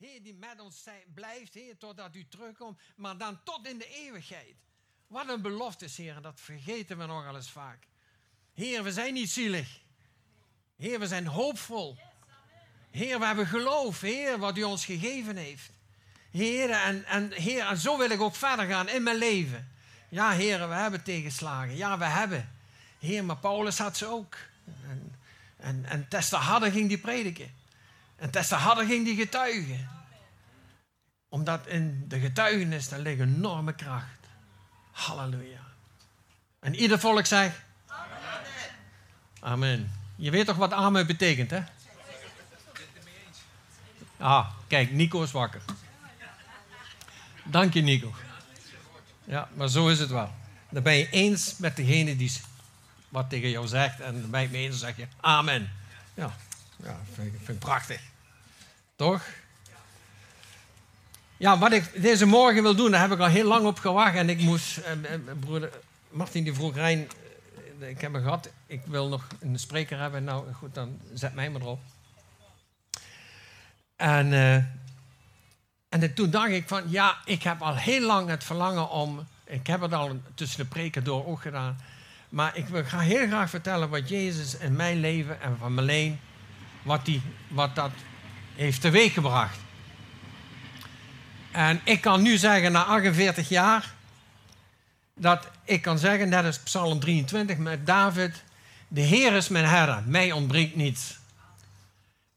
Heer, die met ons zij- blijft, Heer, totdat u terugkomt, maar dan tot in de eeuwigheid. Wat een belofte, Heer, dat vergeten we nogal eens vaak. Heer, we zijn niet zielig. Heer, we zijn hoopvol. Heer, we hebben geloof, Heer, wat u ons gegeven heeft. Heer, en, en, Heer, en zo wil ik ook verder gaan in mijn leven. Ja, Heer, we hebben tegenslagen. Ja, we hebben. Heer, maar Paulus had ze ook. En, en, en harder ging die prediken. En des te ging die getuigen. Omdat in de getuigenis, daar ligt enorme kracht. Halleluja. En ieder volk zegt... Amen. Je weet toch wat amen betekent, hè? Ah, kijk, Nico is wakker. Dank je, Nico. Ja, maar zo is het wel. Dan ben je eens met degene die wat tegen jou zegt. En dan ben je mee eens en zeg je amen. Ja, ja vind, vind ik prachtig. Toch? Ja, wat ik deze morgen wil doen, daar heb ik al heel lang op gewacht. En ik moest, eh, eh, broeder Martin die vroeg, Rijn, eh, ik heb hem gehad. Ik wil nog een spreker hebben. Nou goed, dan zet mij maar erop. En, eh, en toen dacht ik van, ja, ik heb al heel lang het verlangen om... Ik heb het al tussen de preken door ook gedaan. Maar ik wil heel graag vertellen wat Jezus in mijn leven en van Marleen... Wat, die, wat dat heeft teweeggebracht. En ik kan nu zeggen, na 48 jaar... Dat ik kan zeggen, net als Psalm 23 met David... De Heer is mijn herder, mij ontbreekt niets.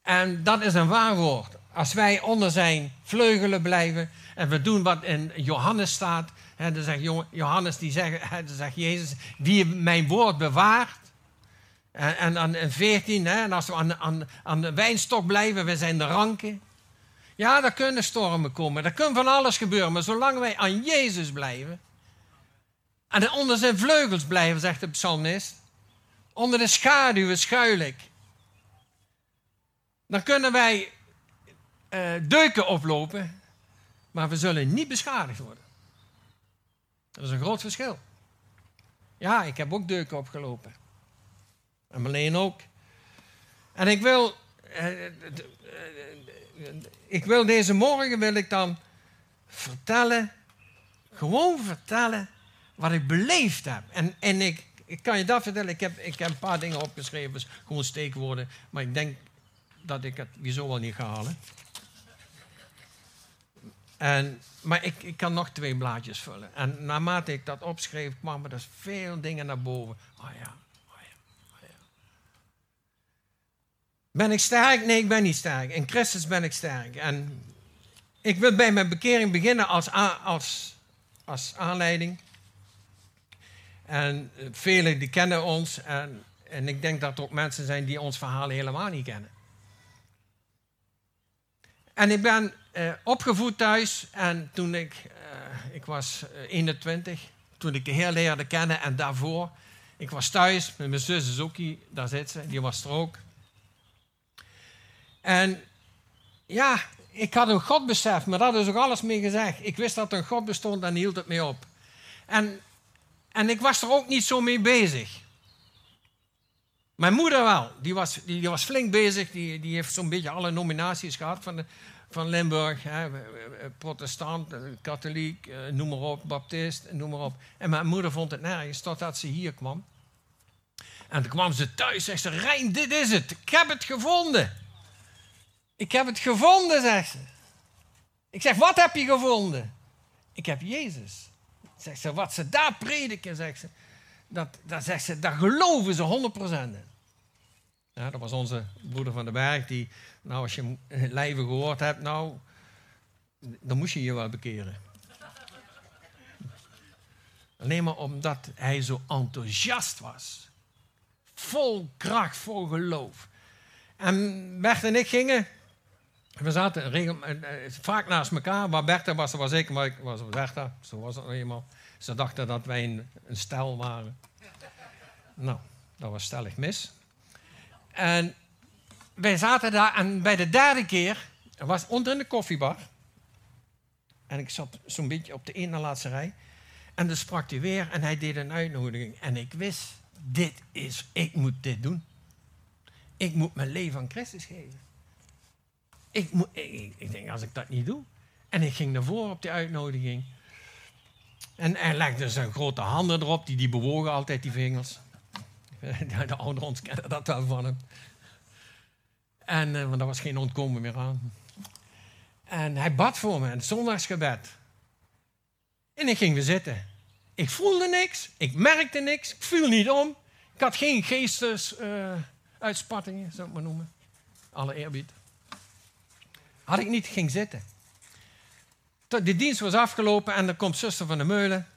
En dat is een waar woord. Als wij onder zijn vleugelen blijven en we doen wat in Johannes staat, hè, dan zegt Jo- Johannes, die zegt, dan zegt Jezus, wie mijn woord bewaart. En, dan in 14, hè, en als we aan, aan, aan de wijnstok blijven, we zijn de ranken. Ja, er kunnen stormen komen, er kan van alles gebeuren, maar zolang wij aan Jezus blijven en onder zijn vleugels blijven, zegt de psalmist, onder de schaduwen schuil ik dan kunnen wij eh, deuken oplopen, maar we zullen niet beschadigd worden. Dat is een groot verschil. Ja, ik heb ook deuken opgelopen. En Marleen ook. En ik wil, eh, eh, ik wil deze morgen wil ik dan vertellen, gewoon vertellen wat ik beleefd heb. En, en ik, ik kan je dat vertellen, ik heb, ik heb een paar dingen opgeschreven, dus gewoon steekwoorden, maar ik denk dat ik het wieso wel niet ga halen. En, maar ik, ik kan nog twee blaadjes vullen. En naarmate ik dat opschreef, kwamen er veel dingen naar boven. Oh ja, oh ja. Ben ik sterk? Nee, ik ben niet sterk. In Christus ben ik sterk. En ik wil bij mijn bekering beginnen als, als, als aanleiding. En eh, velen die kennen ons. En, en ik denk dat er ook mensen zijn die ons verhaal helemaal niet kennen. En ik ben eh, opgevoed thuis en toen ik, eh, ik was eh, 21, toen ik de Heer leerde kennen en daarvoor, ik was thuis, met mijn zus hier, daar zit ze, die was er ook. En ja, ik had een God besef, maar dat is ook alles mee gezegd. Ik wist dat er een God bestond en hield het mee op. En, en ik was er ook niet zo mee bezig. Mijn moeder wel, die was, die, was flink bezig. Die, die heeft zo'n beetje alle nominaties gehad van, de, van Limburg. Hè, protestant, eh, katholiek, eh, noem maar op, baptist, noem maar op. En mijn moeder vond het nergens totdat ze hier kwam. En toen kwam ze thuis, zegt ze, Rijn, dit is het. Ik heb het gevonden. Ik heb het gevonden, zegt ze. Ik zeg, wat heb je gevonden? Ik heb Jezus. Zegt ze, wat ze daar prediken, zegt ze. Dat, dat zegt ze, daar geloven ze 100% in. Ja, dat was onze broeder van den Berg, die, nou als je hem lijve gehoord hebt, nou, dan moest je je wel bekeren. Alleen maar omdat hij zo enthousiast was. Vol kracht, vol geloof. En Bert en ik gingen, we zaten eh, eh, vaak naast elkaar. Waar Bertha was, was ik, maar ik was Bertha. Zo was het nou eenmaal. Ze dachten dat wij een, een stel waren. Nou, dat was stellig mis. En wij zaten daar en bij de derde keer, er was onder in de koffiebar. En ik zat zo'n beetje op de ene laatste rij. En dan sprak hij weer en hij deed een uitnodiging. En ik wist, dit is, ik moet dit doen. Ik moet mijn leven aan Christus geven. Ik, ik, ik denk, als ik dat niet doe. En ik ging naar voren op die uitnodiging. En hij legde zijn grote handen erop, die, die bewogen altijd, die vingers. De ouderen ons kennen dat wel van hem. En, uh, want er was geen ontkomen meer aan. En hij bad voor me, het zondagsgebed. En ik ging weer zitten. Ik voelde niks, ik merkte niks, ik viel niet om. Ik had geen geestesuitspattingen, uh, zou ik maar noemen. Alle eerbied. Had ik niet, ging zitten. De dienst was afgelopen en er komt zuster van de Meulen.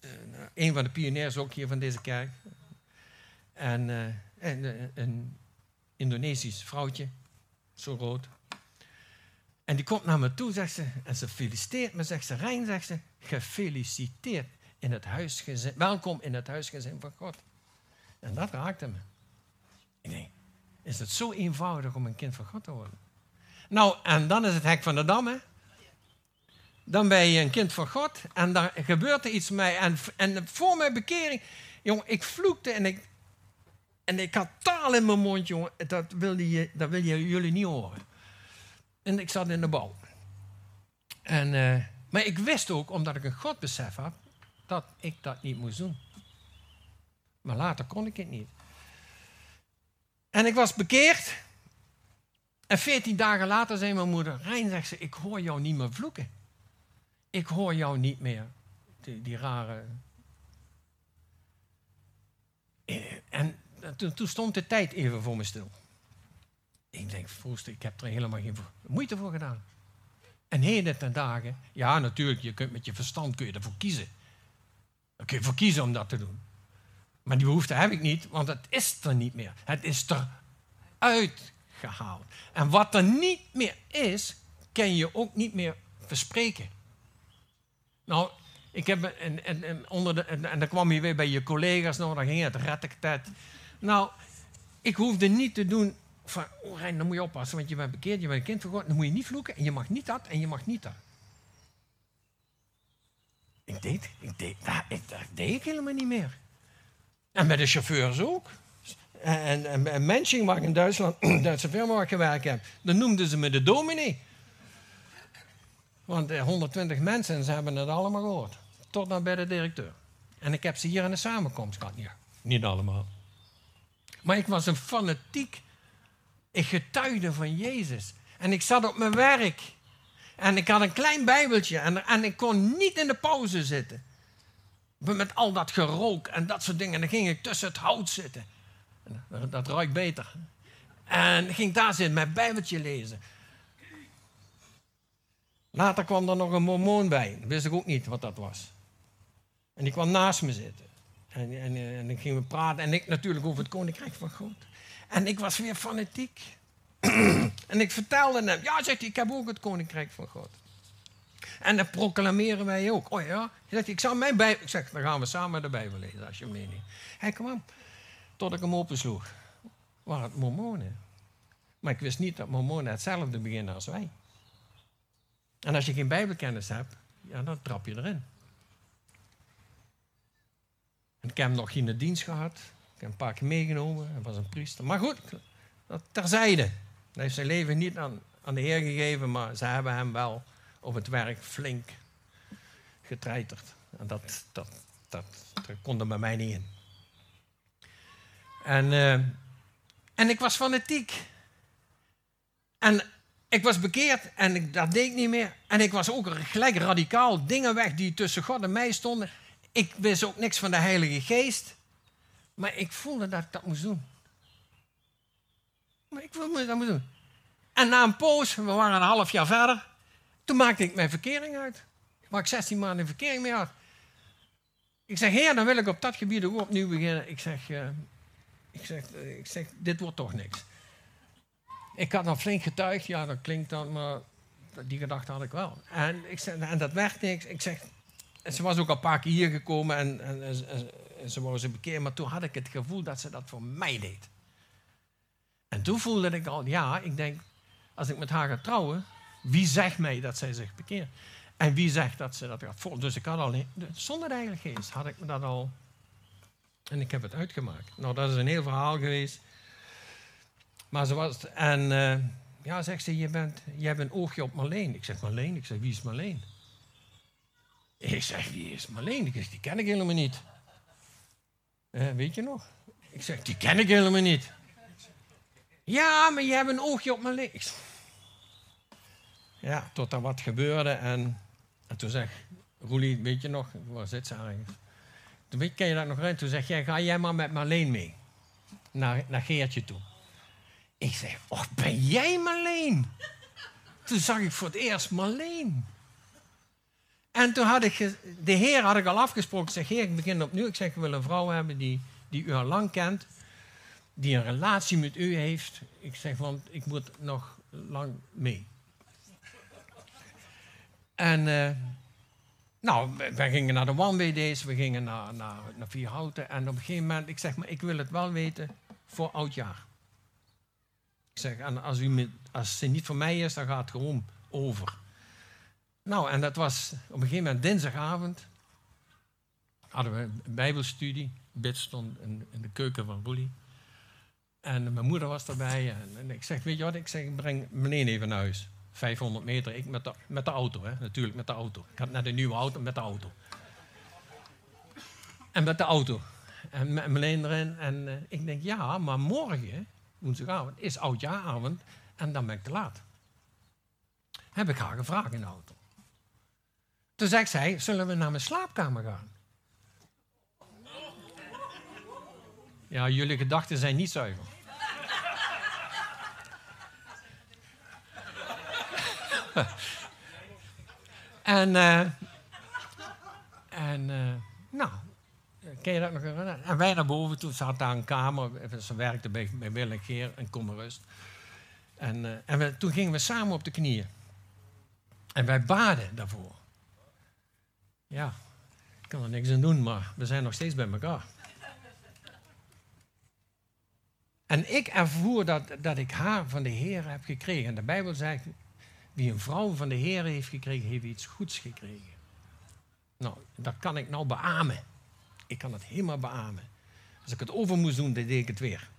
Uh, een van de pioniers ook hier van deze kerk. En, en uh, een Indonesisch vrouwtje, zo rood. En die komt naar me toe, zegt ze, en ze feliciteert me, zegt ze, Rijn, zegt ze, gefeliciteerd in het huisgezin, welkom in het huisgezin van God. En dat raakte me. Ik denk, is het zo eenvoudig om een kind van God te worden? Nou, en dan is het hek van de dam, hè? Dan ben je een kind van God en dan gebeurt er iets met mij. En, en voor mijn bekering, jongen, ik vloekte en ik, en ik had taal in mijn mond, jongen. Dat wil, je, dat wil je, jullie niet horen. En ik zat in de bal. En, uh, maar ik wist ook, omdat ik een Godbesef had, dat ik dat niet moest doen. Maar later kon ik het niet. En ik was bekeerd. En veertien dagen later zei mijn moeder, Rijn, zegt ze, ik hoor jou niet meer vloeken. Ik hoor jou niet meer. Die, die rare... En toen, stond de tijd even voor me stil. Ik denk, Foost, ik heb er helemaal geen moeite voor gedaan. En heden ten dagen, ja natuurlijk, je kunt met je verstand kun je ervoor kiezen. Dan kun je voor kiezen om dat te doen. Maar die behoefte heb ik niet, want het is er niet meer. Het is eruit En wat er niet meer is, kan je ook niet meer verspreken. Nou, ik heb en, en, en, onder de, en, dan kwam je weer bij je collega's, nou, dan ging het rettektet. Nou, ik hoefde niet te doen van, oh Rijn, dan moet je oppassen, want je bent bekeerd, je bent een kind van dan moet je niet vloeken en je mag niet dat en je mag niet dat. Ik deed, ik deed, dat, ik, dat deed ik helemaal niet meer. En bij de chauffeurs ook. En, en, en Mensching, waar ik in Duitsland, Duitse firma gewerkt heb, dan noemden ze me de dominee. Want 120 eh, mensen en ze hebben het allemaal gehoord. Tot naar bij de directeur. En ik heb ze hier aan de samenkomst gehad. Niet allemaal. Maar ik was een fanatiek. Ik getuigde van Jezus. En ik zat op mijn werk. En ik had een klein bijbeltje. En, en ik kon niet in de pauze zitten. Met al dat gerook en dat soort dingen. En dan ging ik tussen het hout zitten. Dat, ruikt beter. En ging daar zitten, mijn bijbeltje lezen. Later kwam er nog een mormoon bij. Wist ik ook niet wat dat was. En die kwam naast me zitten. En, en, en dan gingen we praten. En ik natuurlijk over het koninkrijk van God. En ik was weer fanatiek. en ik vertelde hem. Ja, hij, ik heb ook het koninkrijk van God. En dat proclameren wij ook. Oh ja? Zegt, ik zou mijn Bijbel... Ik zeg, dan gaan we samen de Bijbel lezen, als je meeneemt. Hij kwam. Tot ik hem opensloeg. Waren het mormonen. Maar ik wist niet dat mormonen hetzelfde beginnen als wij. En als je geen bijbelkennis hebt, ja, dan trap je erin. Ik heb hem nog geen dienst gehad. Ik heb een paar keer meegenomen. Hij was een priester. Maar goed, dat terzijde. Hij heeft zijn leven niet aan, aan de Heer gegeven, maar ze hebben hem wel op het werk flink getreiterd. En dat, dat, dat, dat kon er bij mij niet in. En, uh, en ik was fanatiek. En ik was bekeerd en ik, dat deed ik niet meer. En ik was ook gelijk radicaal dingen weg die tussen God en mij stonden. Ik wist ook niks van de Heilige Geest. Maar ik voelde dat ik dat moest doen. Maar ik voelde dat ik moest doen. En na een poos, we waren een half jaar verder, toen maakte ik mijn verkering uit. Waar ik 16 maanden verkering mee had. Ik zeg, heer, dan wil ik op dat gebied ook opnieuw beginnen. Ik zeg, uh, ik zeg, uh, ik zeg dit wordt toch niks. Ik had dan flink getuigd, ja, dat klinkt dan, maar die gedachte had ik wel. En, ik zeg, en dat werd niks. Ik zeg, ze was ook al een paar keer hier gekomen en, en, en, ze wou ze bekeren, maar toen had ik het gevoel dat ze dat voor mij deed. En toen voelde ik al, ja, ik denk, als ik met haar ga trouwen, wie zegt mij dat zij zich bekeert? En wie zegt dat ze dat gaat volgen? Dus ik had al, zonder de Heilige Geest had ik me dat al, en ik heb het uitgemaakt. Nou, dat is een heel verhaal geweest. Maar ze was, en uh, ja, zegt ze, je, bent, je hebt een oogje op Marleen. Ik zeg, Marleen? Ik zeg, wie is Marleen? Ik zeg, wie is Marleen? Ik zeg, die ken ik helemaal niet. Eh, weet je nog? Ik zeg, die ken ik helemaal niet. Ja, maar je hebt een oogje op Marleen. Ja, tot er wat gebeurde en, en toen zeg Roelie, weet je nog, waar zit ze eigenlijk? Toen ken je dat nog uit. Toen zeg jij, ga jij maar met Marleen mee. Naar, naar Geertje toe. Ik zeg, oh, ben jij Marleen? Toen zag ik voor het eerst Marleen. En toen had ik, de heer had ik al afgesproken. Ik zeg, heer, ik begin opnieuw. Ik zeg, ik wil een vrouw hebben die, die u al lang kent. Die een relatie met u heeft. Ik zeg, want ik moet nog lang mee. En uh, nou, wij gingen naar de one-way-days, we gingen naar, naar, naar Vierhouten. En op een gegeven moment, ik zeg maar, ik wil het wel weten voor oudjaar. Ik zeg, en als, u als ze niet voor mij is, dan gaat het gewoon over. Nou, en dat was op een gegeven moment dinsdagavond. Hadden we een bijbelstudie. Bid stond in, in de keuken van Woelie. En mijn moeder was erbij. En, en, ik zeg, weet je wat, ik zeg, breng meneer even naar huis. 500 meter, ik met de, met de auto, hè? natuurlijk met de auto. Ik had net een nieuwe auto met de auto. En met de auto. En met Marleen erin. En uh, ik denk, ja, maar morgen, woensdagavond, is oudjaaravond. En dan ben ik te laat. Heb ik haar gevraagd in de auto. Toen zegt zij, zullen we naar mijn slaapkamer gaan? Ja, jullie gedachten zijn niet zuiver. en uh, en uh, nou, ken je dat nog? En wij naar boven toe, zat daar een kamer. Ze werkte bij, bij Willem Geer en Kommerust. En, uh, en we, toen gingen we samen op de knieën. En wij baden daarvoor. Ja, ik kan er niks aan doen, maar we zijn nog steeds bij elkaar. En ik ervoer dat, dat ik haar van de Heer heb gekregen. En de Bijbel zegt, wie een vrouw van de Heer heeft gekregen, heeft iets goeds gekregen. Nou, dat kan ik nou beamen. Ik kan het helemaal beamen. Als ik het over moest doen, dan deed ik het weer.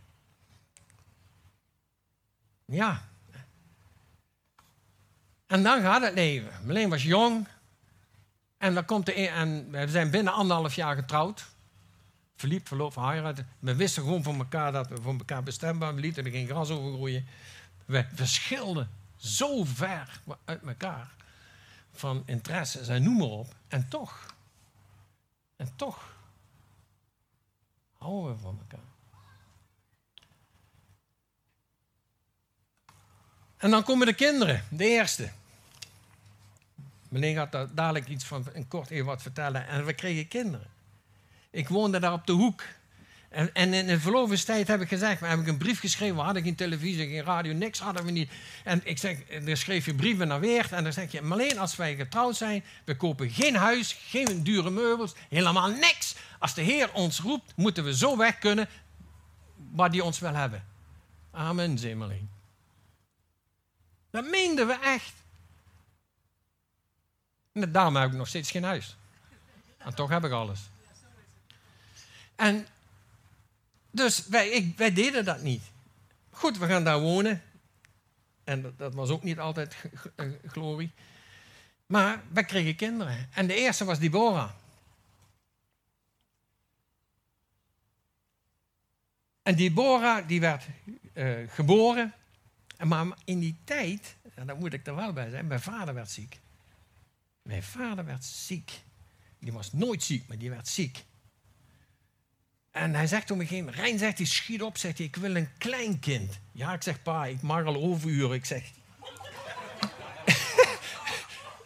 Ja. En dan gaat het leven. Meleen was jong. En, dan komt de, en we zijn binnen anderhalf jaar getrouwd. Verliep, verloofd, verheiratet. We wisten gewoon van elkaar dat we voor elkaar bestemd waren. We lieten er geen gras over groeien. We verschilden zo ver uit elkaar van interesses en noem maar op. En toch, en toch houden we van elkaar. En dan komen de kinderen, de eerste. Meneer gaat daar dadelijk iets van, een kort even wat vertellen. En we kregen kinderen. Ik woonde daar op de hoek. En, en in de verlovingstijd heb ik gezegd, we hebben een brief geschreven, we hadden geen televisie, geen radio, niks hadden we niet. En ik zeg, dan schreef je brieven naar Weert en dan zeg je, maar alleen als wij getrouwd zijn, we kopen geen huis, geen dure meubels, helemaal niks. Als de Heer ons roept, moeten we zo weg kunnen waar die ons wil hebben. Amen, Marleen. Dat meenden we echt. En daarom heb ik nog steeds geen huis. En toch heb ik alles. En dus wij, ik, deden dat niet. Goed, we gaan daar wonen. En dat, was ook niet altijd eh, glorie. Maar wij kregen kinderen. En de eerste was Deborah. En Deborah die werd uh, geboren. Maar in die tijd, en daar moet ik er wel bij zijn, mijn vader werd ziek. Mijn vader werd ziek. Die was nooit ziek, maar die werd ziek. En hij zegt op een gegeven moment, Rijn zegt hij, schiet op, zegt hij, ik wil een kleinkind. Ja, ik zeg, pa, ik mag al overuren. Ik zeg,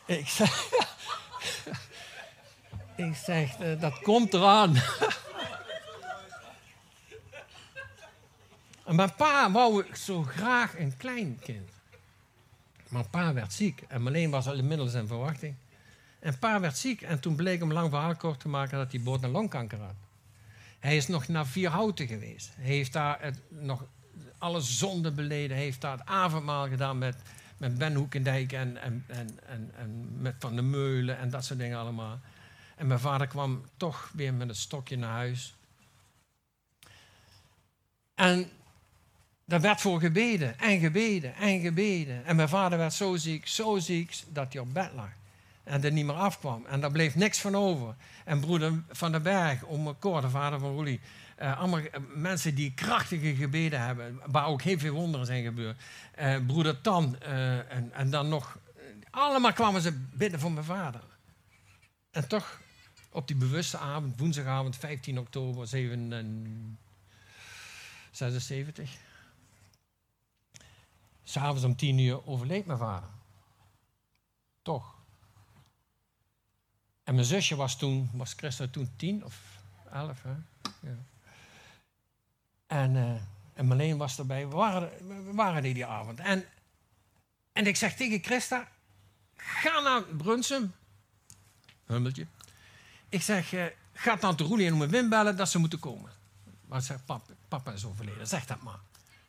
ik zeg, ik zeg uh, dat komt eraan. mijn pa wou zo graag een kleinkind. Maar pa werd ziek en Marleen was al inmiddels in verwachting. En pa werd ziek en toen bleek om lang verhaal kort te maken dat hij boord en longkanker had. Hij is nog naar Vierhouten geweest. Hij heeft daar nog alle zonden beleden. Hij heeft daar het avondmaal gedaan met, met Ben Hoekendijk en, en, en, en, en met Van de Meulen en dat soort dingen allemaal. En mijn vader kwam toch weer met een stokje naar huis. En daar werd voor gebeden en gebeden en gebeden. En mijn vader werd zo ziek, zo ziek, dat hij op bed lag. En er niet meer afkwam. En daar bleef niks van over. En broeder Van den Berg, om Cor, de vader van Roelie. Uh, allemaal eh, mensen die krachtige gebeden hebben, waar ook heel veel wonderen zijn gebeurd. Uh, broeder Tan en, en, dan nog, allemaal kwamen ze bidden voor mijn vader. En toch, op die bewuste avond, woensdagavond 15 oktober 76, s'avonds om 10 uur overleed mijn vader. Toch. En mijn zusje was toen, was Christa toen 10 of 11, hè? Ja. En, uh, en Marleen was erbij. We waren, we waren er die avond. En, en ik zeg tegen Christa, ga naar Brunsum. Hummeltje. Ik zeg, uh, ga dan te Roelie en om Wim bellen dat ze moeten komen. Maar zegt, papa, papa is overleden, zeg dat maar.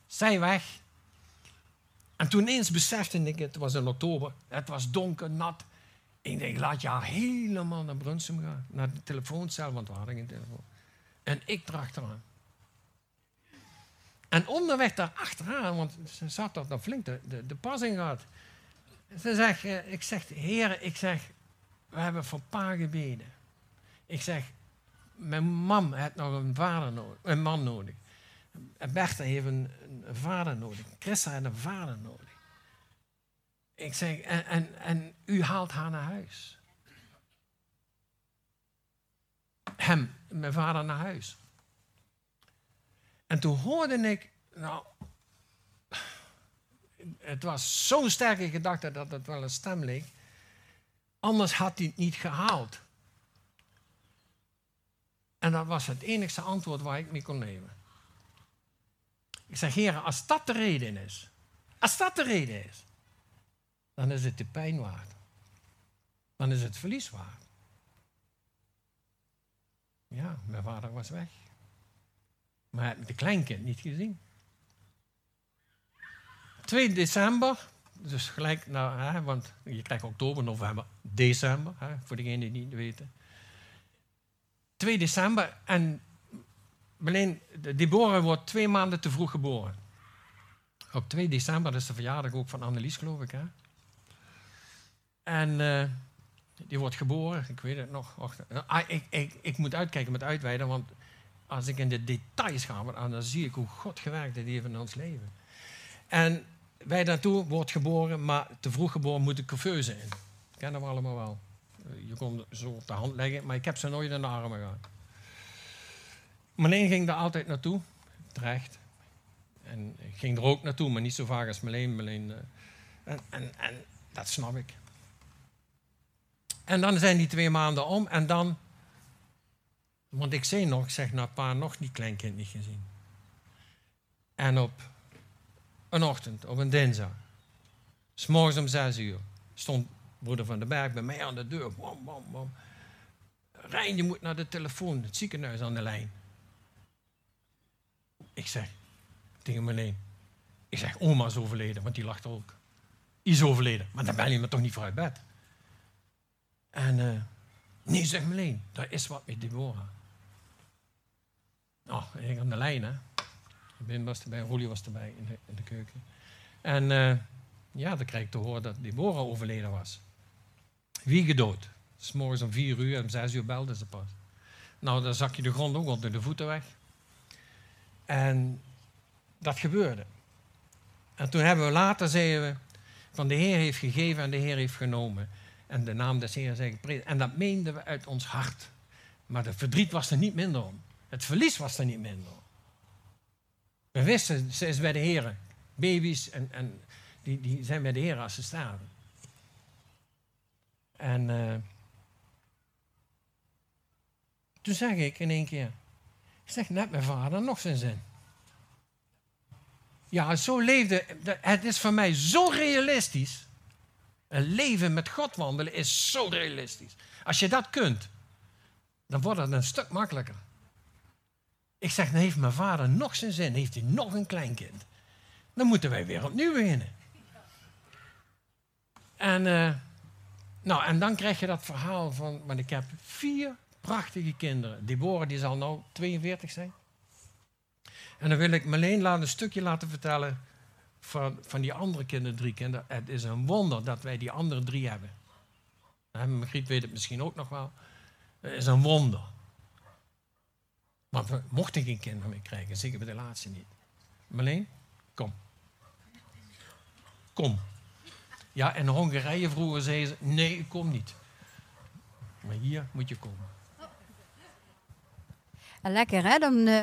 Zij weg. En toen eens besefte ik, het was in oktober, het was donker, nat. Ik denk, laat je haar helemaal naar Brunsum gaan. Naar de telefooncel, want we hadden geen telefoon. En ik erachteraan. En onderweg daar achteraan, want ze zat dat dan flink de, de, de passing gehad. Ze zegt, eh, ik zeg, heren, ik zeg, we hebben voor pa gebeden. Ik zeg, mijn mam heeft nog een, vader nodig, man nodig. Bertha heeft een, een vader nodig. Christa heeft een vader nodig. Ik zeg, en, en, en u haalt haar naar huis. Hem, mijn vader, naar huis. En toen hoorde ik, nou, het was zo'n sterke gedachte dat het wel een stem leek. Anders had hij het niet gehaald. En dat was het enigste antwoord waar ik mee kon nemen. Ik zeg, heren, als dat de reden is, als dat de reden is, dan is het de pijn waard. Dan is het verlies waard. Ja, mijn vader was weg. Maar de kleinkind niet gezien. 2 december, dus gelijk naar, hè, want je krijgt oktober, november, december, hè, voor degenen die niet weten. 2 december en Marleen, Deborah wordt twee maanden te vroeg geboren. Op 2 december, is de verjaardag ook van Annelies, geloof ik. Hè? En uh, die wordt geboren, ik weet het nog. Wacht, ah, ik, ik, ik moet uitkijken met uitweiden, want als ik in de details ga, dan zie ik hoe God gewerkt heeft in ons leven. En wij daartoe wordt geboren, maar te vroeg geboren moet ik curveus zijn. Kennen we allemaal wel. Je kon zo op de hand leggen, maar ik heb ze nooit in de armen gehad. Marleen ging daar altijd naartoe, terecht. En ging er ook naartoe, maar niet zo vaak als uh, en, en, en dat snap ik. En dan zijn die twee maanden om en dan want ik zei nog, zeg, nou pa, nog die kleinkind niet gezien. En op een ochtend, op een dinsdag, s'morgens om zes uur, stond broeder van den Berg bij mij aan de deur. Bam, bam, bam. Rijn, je moet naar de telefoon, het ziekenhuis aan de lijn. Ik zeg tegen Marleen, ik zeg, oma is overleden, want die lacht ook. Die is overleden, maar dan ben je me toch niet voor uit bed. En uh, nee, zeg Marleen, daar is wat met Deborah. Oh, ik aan de lijn, hè. Wim was erbij, Roelie was erbij in de, keuken. En uh, ja, dan krijg ik te horen dat Deborah overleden was. Wie gedood? S'morgens om vier uur en om zes uur belde ze pas. Nou, dan zak je de grond ook onder de voeten weg. En dat gebeurde. En toen hebben we later, zeiden we, van de Heer heeft gegeven en de Heer heeft genomen. En de naam des Heer is geprezen. En dat meenden we uit ons hart. Maar de verdriet was er niet minder om. Het verlies was er niet minder. We wisten, ze is bij de heren. Baby's en, en die, die zijn bij de heren als ze sterven. En uh, toen zeg ik in één keer, ik zeg net mijn vader nog zijn zin. Ja, zo leefde, het is voor mij zo realistisch. Een leven met God wandelen is zo realistisch. Als je dat kunt, dan wordt het een stuk makkelijker. Ik zeg, dan heeft mijn vader nog zijn zin, heeft hij nog een kleinkind. Dan moeten wij weer opnieuw beginnen. En, uh, nou, en dan krijg je dat verhaal van, want ik heb vier prachtige kinderen. Deborah die zal nou 42 zijn. En dan wil ik Marleen laten een stukje laten vertellen van, van die andere kinderen, drie kinderen. Het is een wonder dat wij die andere drie hebben. En Margriet weet het misschien ook nog wel. Het is een wonder. Maar we mochten geen kinderen meer krijgen, zeker bij de laatste niet. Marleen, kom. Kom. Ja, in Hongarije vroeger zeiden ze, nee, ik kom niet. Maar hier moet je komen. Lekker, hè? Dan, uh,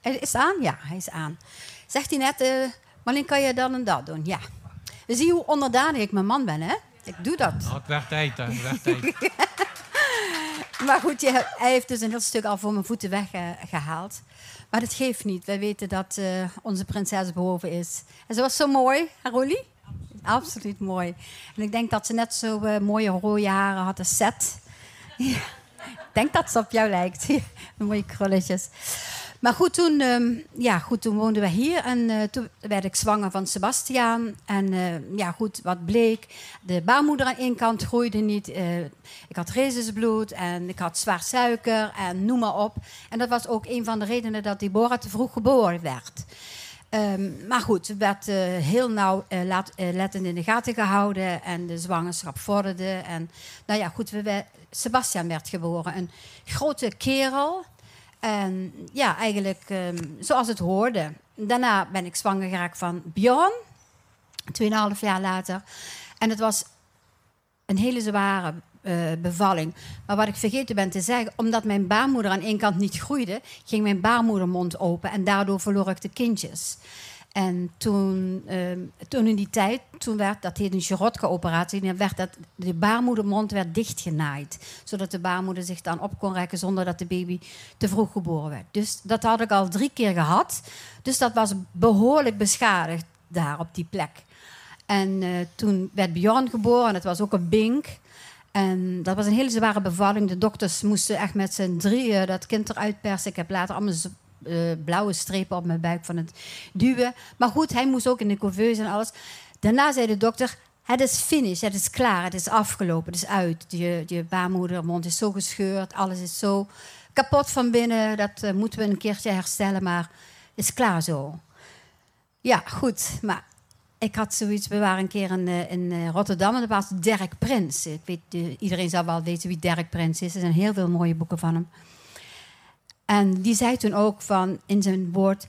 hij is aan? Ja, hij is aan. Zegt hij net, uh, Marleen, kan je dan en dat doen? Ja. Zie hoe onderdanig ik mijn man ben, hè? Ik doe dat. Nou, het werd tijd, hè. Het werd tijd. maar goed, hij heeft dus een heel stuk al voor mijn voeten weggehaald. Maar dat geeft niet. Wij weten dat uh, onze prinses boven is. En ze was zo mooi, Rolly? Absoluut mooi. En ik denk dat ze net zo uh, mooie rode haren had als Seth. Ja. Ik denk dat ze op jou lijkt. mooie krulletjes. Maar goed, toen, uh, ja, goed, toen woonden we hier en uh, toen werd ik zwanger van Sebastiaan. En uh, ja, goed, wat bleek, de baarmoeder aan één kant groeide niet. Eh, ik had rhizosbloed en ik had zwaar suiker en noem maar op. En dat was ook een van de redenen dat Deborah te vroeg geboren werd. Um, maar goed, het werd heel nauw lettend in de gaten gehouden en de zwangerschap vorderde. En nou ja, goed, we, Sebastian werd geboren. Een grote kerel en ja, eigenlijk um, zoals het hoorde. Daarna ben ik zwanger geraakt van Bjorn, tweeënhalf jaar later. En het was een hele zware uh, bevalling. Maar wat ik vergeten ben te zeggen, omdat mijn baarmoeder aan één kant niet groeide, ging mijn baarmoedermond open en daardoor verloor ik de kindjes. En toen, uh, toen in die tijd, toen werd, dat heet een Girotke-operatie, dan werd dat, de baarmoedermond werd dichtgenaaid. Zodat de baarmoeder zich dan op kon rekken zonder dat de baby te vroeg geboren werd. Dus dat had ik al drie keer gehad. Dus dat was behoorlijk beschadigd daar op die plek. En uh, toen werd Bjorn geboren, en het was ook een bink. En dat was een hele zware bevalling. De dokters moesten echt met z'n drieën dat kind eruit persen. Ik heb later allemaal uh, blauwe strepen op mijn buik van het duwen. Maar goed, hij moest ook in de couveuse en alles. Daarna zei de dokter, het is finish, het is klaar, het is afgelopen, het is uit. Je, baarmoedermond is zo gescheurd, alles is zo kapot van binnen. Dat uh, moeten we een keertje herstellen, maar het is klaar zo. Ja, goed, maar ik had zoiets, we waren een keer in, uh, in Rotterdam en dat was Dirk Prins. Ik weet, iedereen zal wel weten wie Dirk Prins is. Er zijn heel veel mooie boeken van hem. En die zei toen ook van in zijn woord: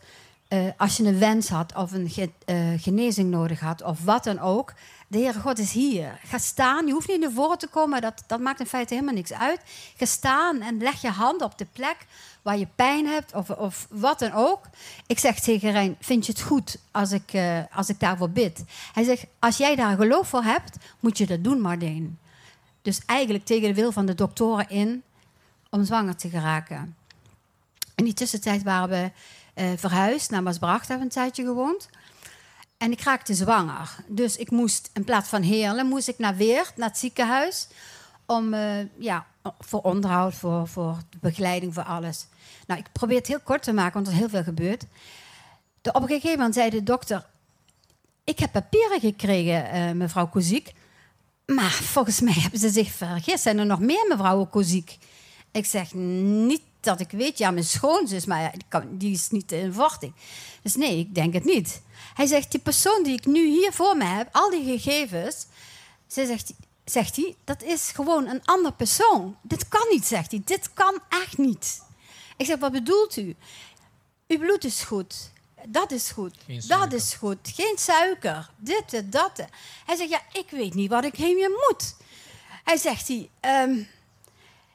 uh, als je een wens had of een ge uh, genezing nodig had of wat dan ook, de Heere God is hier. Ga staan, je hoeft niet naar voren te komen, dat, dat maakt in feite helemaal niks uit. Ga staan en leg je hand op de plek waar je pijn hebt of, of wat dan ook. Ik zeg tegen Rijn, vind je het goed als ik, uh, als ik daarvoor bid? Hij zegt, als jij daar geloof voor hebt, moet je dat doen, Marleen. Dus eigenlijk tegen de wil van de doktoren in om zwanger te geraken. In die tussentijd waren we uh, verhuisd naar Maasbracht, hebben we een tijdje gewoond. En ik raakte zwanger. Dus ik moest, in plaats van Heerlen, moest ik naar Weert, naar het ziekenhuis. Om, uh, ja, voor onderhoud, voor, voor begeleiding, voor alles. Nou, ik probeer het heel kort te maken, want er is heel veel gebeurd. De, op een gegeven moment zei de dokter... Ik heb papieren gekregen, uh, mevrouw Koziek. Maar volgens mij hebben ze zich vergist. Zijn er nog meer mevrouw Koziek? Ik zeg, niet dat ik weet, ja, mijn schoonzus, maar die is niet in verwachting. Dus nee, ik denk het niet. Hij zegt, die persoon die ik nu hier voor me heb, al die gegevens, ze zegt, zegt hij, dat is gewoon een ander persoon. Dit kan niet, zegt hij. Dit kan echt niet. Ik zeg, wat bedoelt u? Uw bloed is goed. Dat is goed. Dat is goed. Geen suiker. Dit, dat. Hij zegt, ja, ik weet niet wat ik heen moet. Hij zegt, hij, um,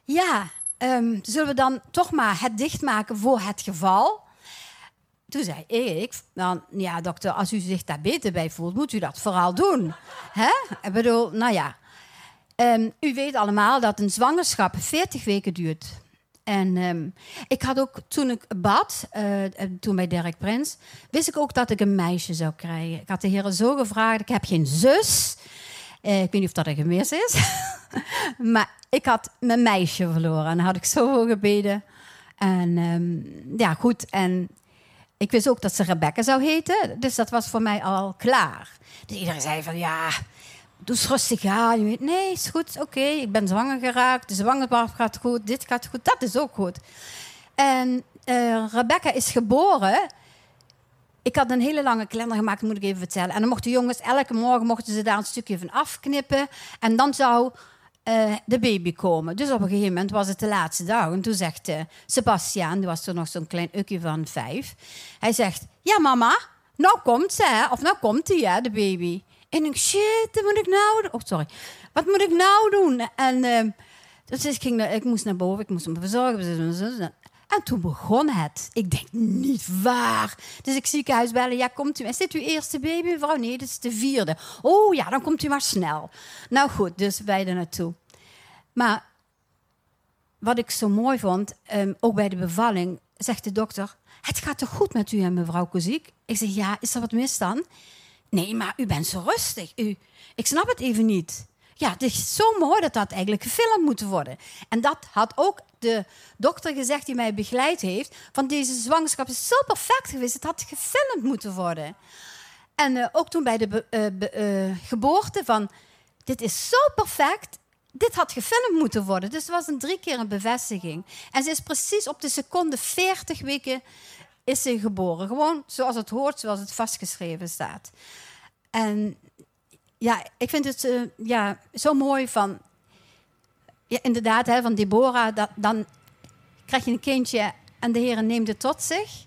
ja, um, zullen we dan toch maar het dichtmaken voor het geval? Toen zei ik, dan, ja dokter, als u zich daar beter bij voelt, moet u dat vooral doen. Ik bedoel, nou ja. Um, u weet allemaal dat een zwangerschap 40 weken duurt. En um, ik had ook, toen ik bad, uh, toen bij Dirk Prins, wist ik ook dat ik een meisje zou krijgen. Ik had de heren zo gevraagd, ik heb geen zus. Uh, ik weet niet of dat een gemis is. maar ik had mijn meisje verloren en had ik zoveel gebeden. En um, ja, goed. En ik wist ook dat ze Rebecca zou heten. Dus dat was voor mij al klaar. Dus iedereen zei van ja, doe eens rustig aan. Nee, is goed, oké. Ik ben zwanger geraakt. De zwangerschap gaat goed. Dit gaat goed. Dat is ook goed. En uh, Rebecca is geboren ik had een hele lange kalender gemaakt, moet ik even vertellen. En dan mochten jongens, elke morgen mochten ze daar een stukje van afknippen. En dan zou uh, de baby komen. Dus op een gegeven moment was het de laatste dag. En toen zegt uh, Sebastiaan, die was toen nog zo'n klein ukje van vijf. Hij zegt, ja mama, nou komt ze, hè? of nou komt hij, hè, de baby. En ik shit, wat moet ik nou doen? Oh, sorry. Wat moet ik nou doen? En uh, dus ik, ik moest naar boven, ik moest hem verzorgen. En toen begon het. Ik denk, niet waar. Dus ik ziekenhuis bellen. Ja, komt u. Is dit uw eerste baby, mevrouw? Nee, dit is de vierde. Oh ja, dan komt u maar snel. Nou goed, dus wij er naartoe. Maar wat ik zo mooi vond, um, ook bij de bevalling, zegt de dokter... Het gaat toch goed met u en mevrouw Koziek? Ik zeg, ja, is er wat mis dan? Nee, maar u bent zo rustig. U, ik snap het even niet. Ja, het is zo mooi dat dat eigenlijk gefilmd moet worden. En dat had ook de dokter gezegd die mij begeleid heeft. Van deze zwangerschap is zo perfect geweest. Het had gefilmd moeten worden. En uh, ook toen bij de uh, uh, geboorte van... Dit is zo perfect. Dit had gefilmd moeten worden. Dus het was een drie keer een bevestiging. En ze is precies op de seconde 40 weken is ze geboren. Gewoon zoals het hoort, zoals het vastgeschreven staat. En ja, ik vind het uh, ja, zo mooi van... Ja, inderdaad, hè, van Deborah, dat, dan krijg je een kindje en de Heer neemt het tot zich.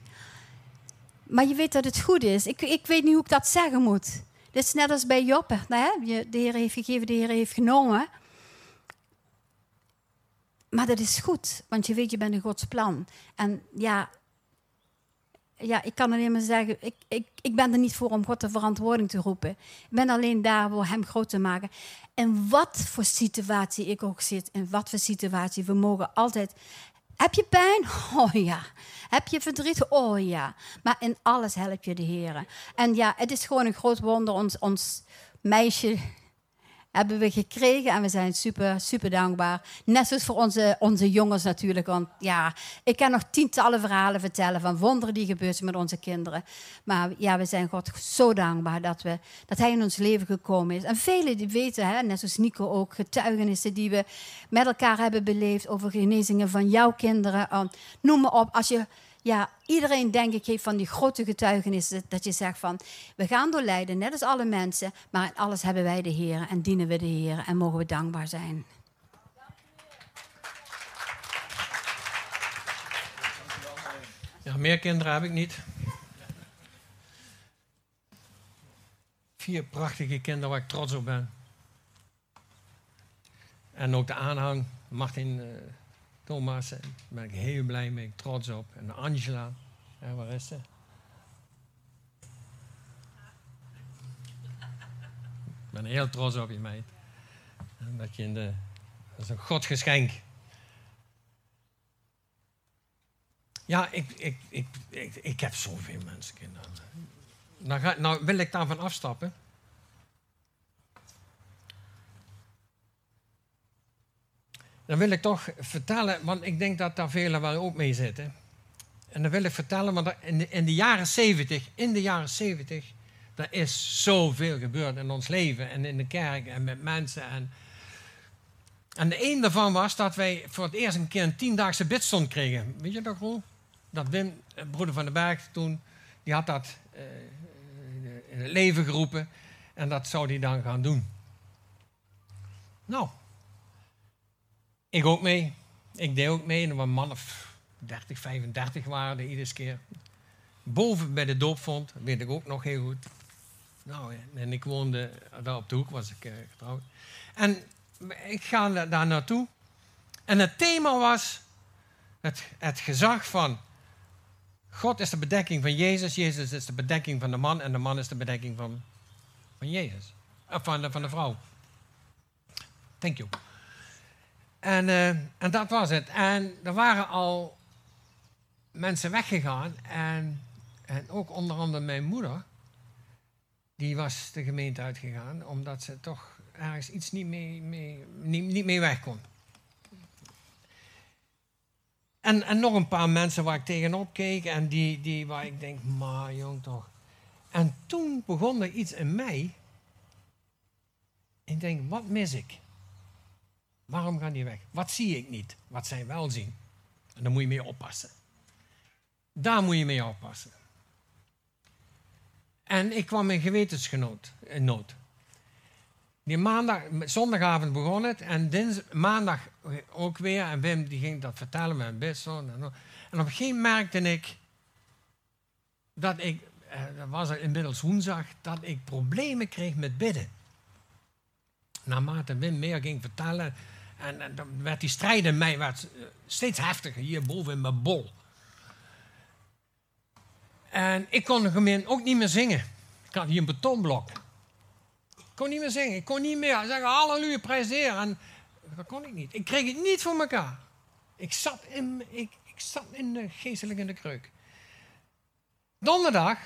Maar je weet dat het goed is. Ik, ik weet niet hoe ik dat zeggen moet. Dit is net als bij. Nou, hè? De Heer heeft gegeven, de Heer heeft genomen. Maar dat is goed, want je weet, je bent een Gods plan. En ja, ja, ik kan alleen maar zeggen, ik, ik, ik ben er niet voor om God de verantwoording te roepen. Ik ben alleen daar voor Hem groot te maken. En wat voor situatie ik ook zit, in wat voor situatie, we mogen altijd... Heb je pijn? Oh ja. Heb je verdriet? Oh ja. Maar in alles help je de Heer. En ja, het is gewoon een groot wonder. Ons, ons meisje hebben we gekregen en we zijn super, super dankbaar. Net zoals voor onze, onze jongens natuurlijk. Want ja, ik kan nog tientallen verhalen vertellen van wonderen die gebeurd zijn met onze kinderen. Maar ja, we zijn God zo dankbaar dat, we, dat Hij in ons leven gekomen is. En velen die weten, hè, net zoals Nico ook, getuigenissen die we met elkaar hebben beleefd over genezingen van jouw kinderen. Noem maar op, als je ja, iedereen denk ik heeft van die grote getuigenissen dat je zegt van we gaan door lijden, net als alle mensen, maar in alles hebben wij de Heer en dienen we de Heer en mogen we dankbaar zijn. Ja, meer kinderen heb ik niet. Vier prachtige kinderen waar ik trots op ben. En ook de aanhang, Martin. Thomas, daar ben ik heel blij mee, trots op. En Angela, ja, waar is ze? Ik ben heel trots op je, meid. Dat, je in de, dat is een godgeschenk. Ja, ik, ik, ik, ik, heb zoveel mensen, kinderen. Nou, nou wil ik daarvan afstappen. Dan wil ik toch vertellen, want ik denk dat daar velen wel ook mee zitten. En dan wil ik vertellen, want in de, in de jaren 70, in de jaren 70, er is zoveel gebeurd in ons leven en in de kerk en met mensen. En, en de een daarvan was dat wij voor het eerst een keer een tiendaagse bidstond kregen. Weet je dat, Roel? Dat Wim, broeder van de Berg, toen, die had dat uh, in het leven geroepen. En dat zou hij dan gaan doen. Nou, ik ook mee. Ik deed ook mee. En er waren mannen 30, 35 waren er iedere keer. Boven bij de doopvond, weet ik ook nog heel goed. Nou, en ik woonde daar op de hoek, was ik uh, getrouwd. En ik ga daar naartoe. En het thema was het, het gezag van God is de bedekking van Jezus, Jezus is de bedekking van de man en de man is de bedekking van, van Jezus. Of van de, van de vrouw. Thank you. En, uh, en dat was het. En er waren al mensen weggegaan. En, en ook onder andere mijn moeder. Die was de gemeente uitgegaan. Omdat ze toch ergens iets niet mee, mee, niet, niet mee weg kon. En, en nog een paar mensen waar ik tegenop keek. En die, die waar ik denk, maar jong toch. En toen begon er iets in mij. Ik denk, wat mis ik? Waarom gaan die weg? Wat zie ik niet, wat zij wel zien? En daar moet je mee oppassen. Daar moet je mee oppassen. En ik kwam in gewetensgenoot in nood. Die maandag, zondagavond begon het en dins, maandag ook weer. En Wim die ging dat vertellen met een bidstond. En, op een gegeven merkte ik dat ik, eh, dat was inmiddels woensdag, dat ik problemen kreeg met bidden. Naarmate Wim meer ging vertellen, en, en dan werd die strijd in mij werd eh, steeds heftiger, hier boven in mijn bol. En ik kon gemeen ook niet meer zingen. Ik had hier een betonblok. Ik kon niet meer zingen. Ik kon niet meer zeggen halleluja, prijs de Heer. En dat kon ik niet. Ik kreeg het niet voor elkaar. Ik zat in, ik, ik zat in de geestelijk in de kreuk. Donderdag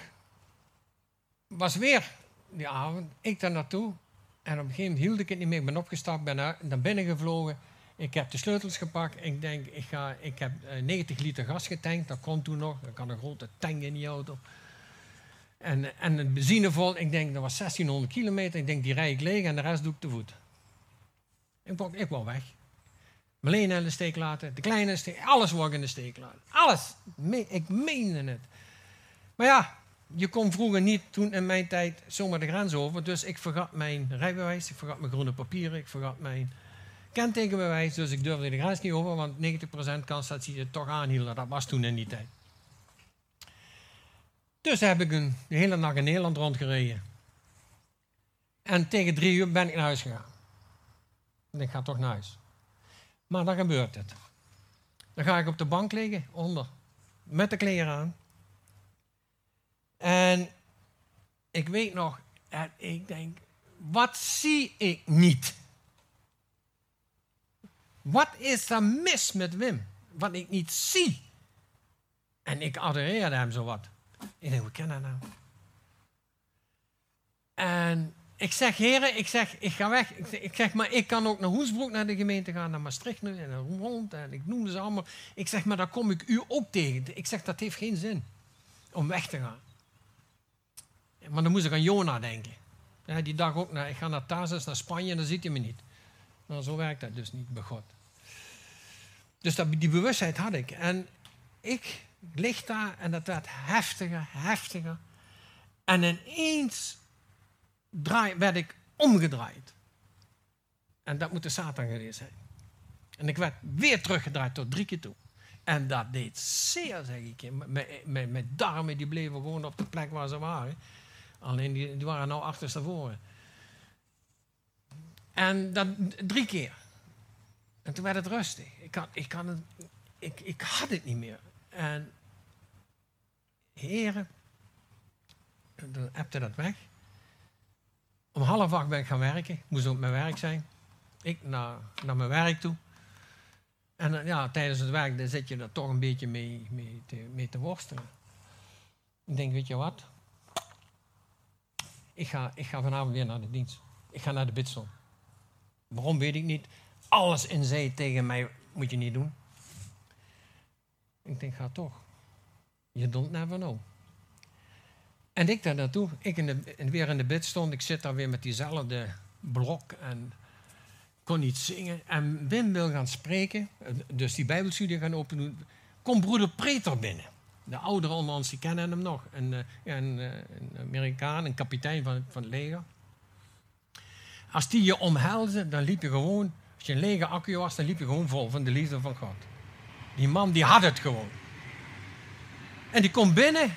was weer die avond. Ik daar naartoe. En op een gegeven moment hield ik het niet meer. Ik ben opgestapt, ben naar binnen gevlogen. Ik heb de sleutels gepakt. Ik denk, ik, ga, ik heb 90 liter gas getankt. Dat kon toen nog. Ik had een grote tank in die auto. En, en het benzine vol. Ik denk, dat was 1600 kilometer. Ik denk, die rij ik leeg en de rest doe ik te voet. Ik wou, ik wou weg. Marlene in de steek laten. De kleine steek. Alles wou ik in de steek laten. Alles. Ik meende het. Maar ja, je kon vroeger niet, toen in mijn tijd, zomaar de grens over. Dus ik vergat mijn rijbewijs, ik vergat mijn groene papieren, ik vergat mijn kentekenbewijs. Dus ik durfde de grens niet over, want 90% kans dat ze je toch aanhielden. Dat was toen in die tijd. Dus heb ik een, de hele nacht in Nederland rondgereden. En tegen drie uur ben ik naar huis gegaan. En ik ga toch naar huis. Maar dan gebeurt het. Dan ga ik op de bank liggen, onder, met de kleren aan. En ik weet nog, en ik denk, wat zie ik niet? Wat is er mis met Wim? Wat ik niet zie. En ik adoreerde hem zo wat. Ik denk, hoe kan dat nou? En ik zeg, heren, ik zeg, ik ga weg. Ik zeg, maar ik kan ook naar Hoesbroek, naar de gemeente gaan, naar Maastricht en Rond. En ik noem ze allemaal. Ik zeg, maar daar kom ik u ook tegen. Ik zeg, dat heeft geen zin om weg te gaan. Maar dan moest ik aan Jona denken. Ja, die dag ook, ik ga naar Tarsus, naar Spanje, en dan ziet hij me niet. Nou, zo werkt dat dus niet bij God. Dus dat, die bewustheid had ik. En ik lig daar en dat werd heftiger, heftiger. En ineens draai, werd ik omgedraaid. En dat moet de Satan geweest zijn. En ik werd weer teruggedraaid tot drie keer toe. En dat deed zeer, zeg ik. Mijn, mijn darmen die bleven gewoon op de plek waar ze waren. Alleen die, waren nou achterstevoren. En dat drie keer. En toen werd het rustig. Ik had, ik had, het, ik, ik had het niet meer. En heren, dan appte dat weg. Om half acht ben ik gaan werken. Ik moest op mijn werk zijn. Ik naar, naar mijn werk toe. En ja, tijdens het werk zit je er toch een beetje mee, mee, te, mee te worstelen. Ik denk, weet je wat? Ik ga, ik ga vanavond weer naar de dienst. Ik ga naar de bidstond. Waarom weet ik niet. Alles in zee tegen mij moet je niet doen. Ik denk, ga toch. Je don't never know. En ik daar naartoe, ik in de, weer in de bid stond, ik zit daar weer met diezelfde blok en kon niet zingen. En Wim wil gaan spreken, dus die bijbelstudie gaan openen. Komt broeder Preter binnen. De ouderen onder ons, die kennen hem nog. Een, eh, eh, een Amerikaan, een kapitein van, van het leger. Als die je omhelsde, dan liep je gewoon... Als je een lege accu was, dan liep je gewoon vol van de liefde van God. Die man, die had het gewoon. En die komt binnen.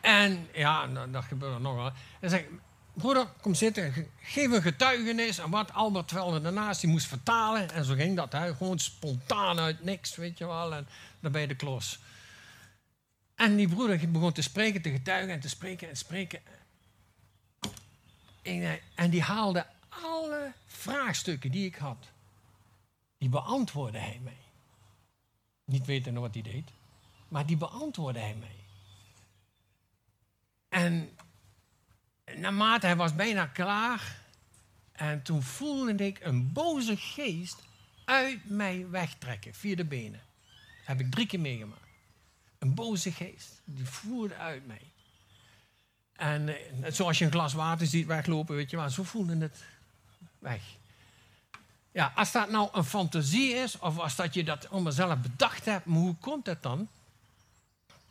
En ja, nou, dat gebeurt er nog wel. En zegt, broeder, kom zitten. Geef een getuigenis. En wat Albert Velder daarnaast, die moest vertalen. En zo ging dat. Hè. Gewoon spontaan uit niks, weet je wel. En dan de klos. En die broeder begon te spreken, te getuigen en te spreken en spreken. En die haalde alle vraagstukken die ik had. Die beantwoordde hij mij. Niet weten wat hij deed, maar die beantwoordde hij mij. En naarmate hij was bijna klaar, en toen voelde ik een boze geest uit mij wegtrekken, via de benen. Dat heb ik drie keer meegemaakt. Een boze geest. Die voerde uit mij. En eh, zoals je een glas water ziet weglopen, weet je wel, zo voelde het weg. Ja, als dat nou een fantasie is, of als dat je dat om mezelf bedacht hebt, maar hoe komt dat dan?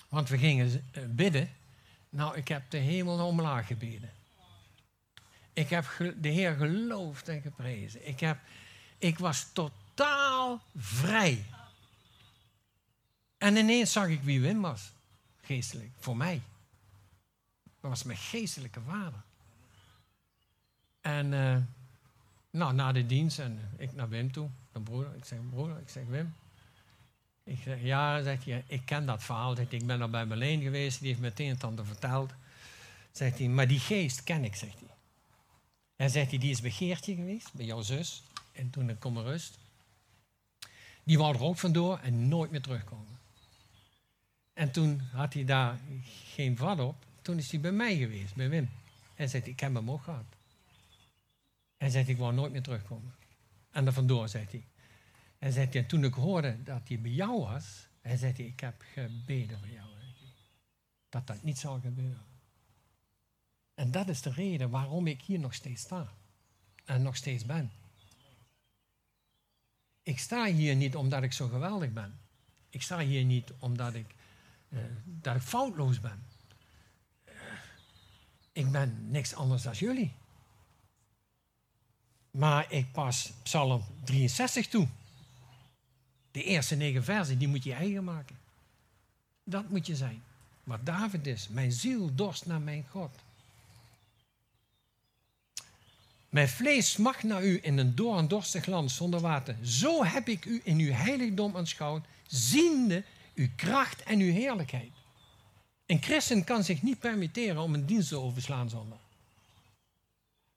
Want we gingen eh, bidden. Nou, ik heb de hemel omlaag gebeden. Ik heb de Heer geloofd en geprezen. Ik, heb, ik was totaal vrij. En ineens zag ik wie Wim was. Geestelijk, voor mij. Dat was mijn geestelijke vader. En uh, nou, na de dienst en ik naar Wim toe, mijn broeder. Ik zeg, broeder, ik zeg, Wim. Ik zeg, ja, zegt hij, ik ken dat verhaal. Ik ben al bij Marleen geweest, die heeft meteen het tante verteld. Zegt hij, maar die geest ken ik, zegt hij. En zegt hij, die is begeertje geweest bij jouw zus. En toen ik kom rust. Die wou er ook vandoor en nooit meer terugkomen. En toen had hij daar geen vat op. Toen is hij bij mij geweest, bij Wim. En zegt ik heb hem ook gehad. En zegt ik wou nooit meer terugkomen. En er vandoor, zegt hij. En zegt hij, en toen ik hoorde dat hij bij jou was, en zegt hij, ik heb gebeden voor jou. Dat dat niet zou gebeuren. En dat is de reden waarom ik hier nog steeds sta. En nog steeds ben. Ik sta hier niet omdat ik zo geweldig ben. Ik sta hier niet omdat ik, uh, dat ik foutloos ben. Uh, ik ben niks anders dan jullie. Maar ik pas Psalm 63 toe. De eerste negen versen, die moet je eigen maken. Dat moet je zijn. Wat David is. Mijn ziel dorst naar mijn God. Mijn vlees smacht naar u in een door en dorstig land zonder water. Zo heb ik u in uw heiligdom aanschouwd, ziende uw kracht en uw heerlijkheid. Een christen kan zich niet permitteren om een dienst te overslaan zonder.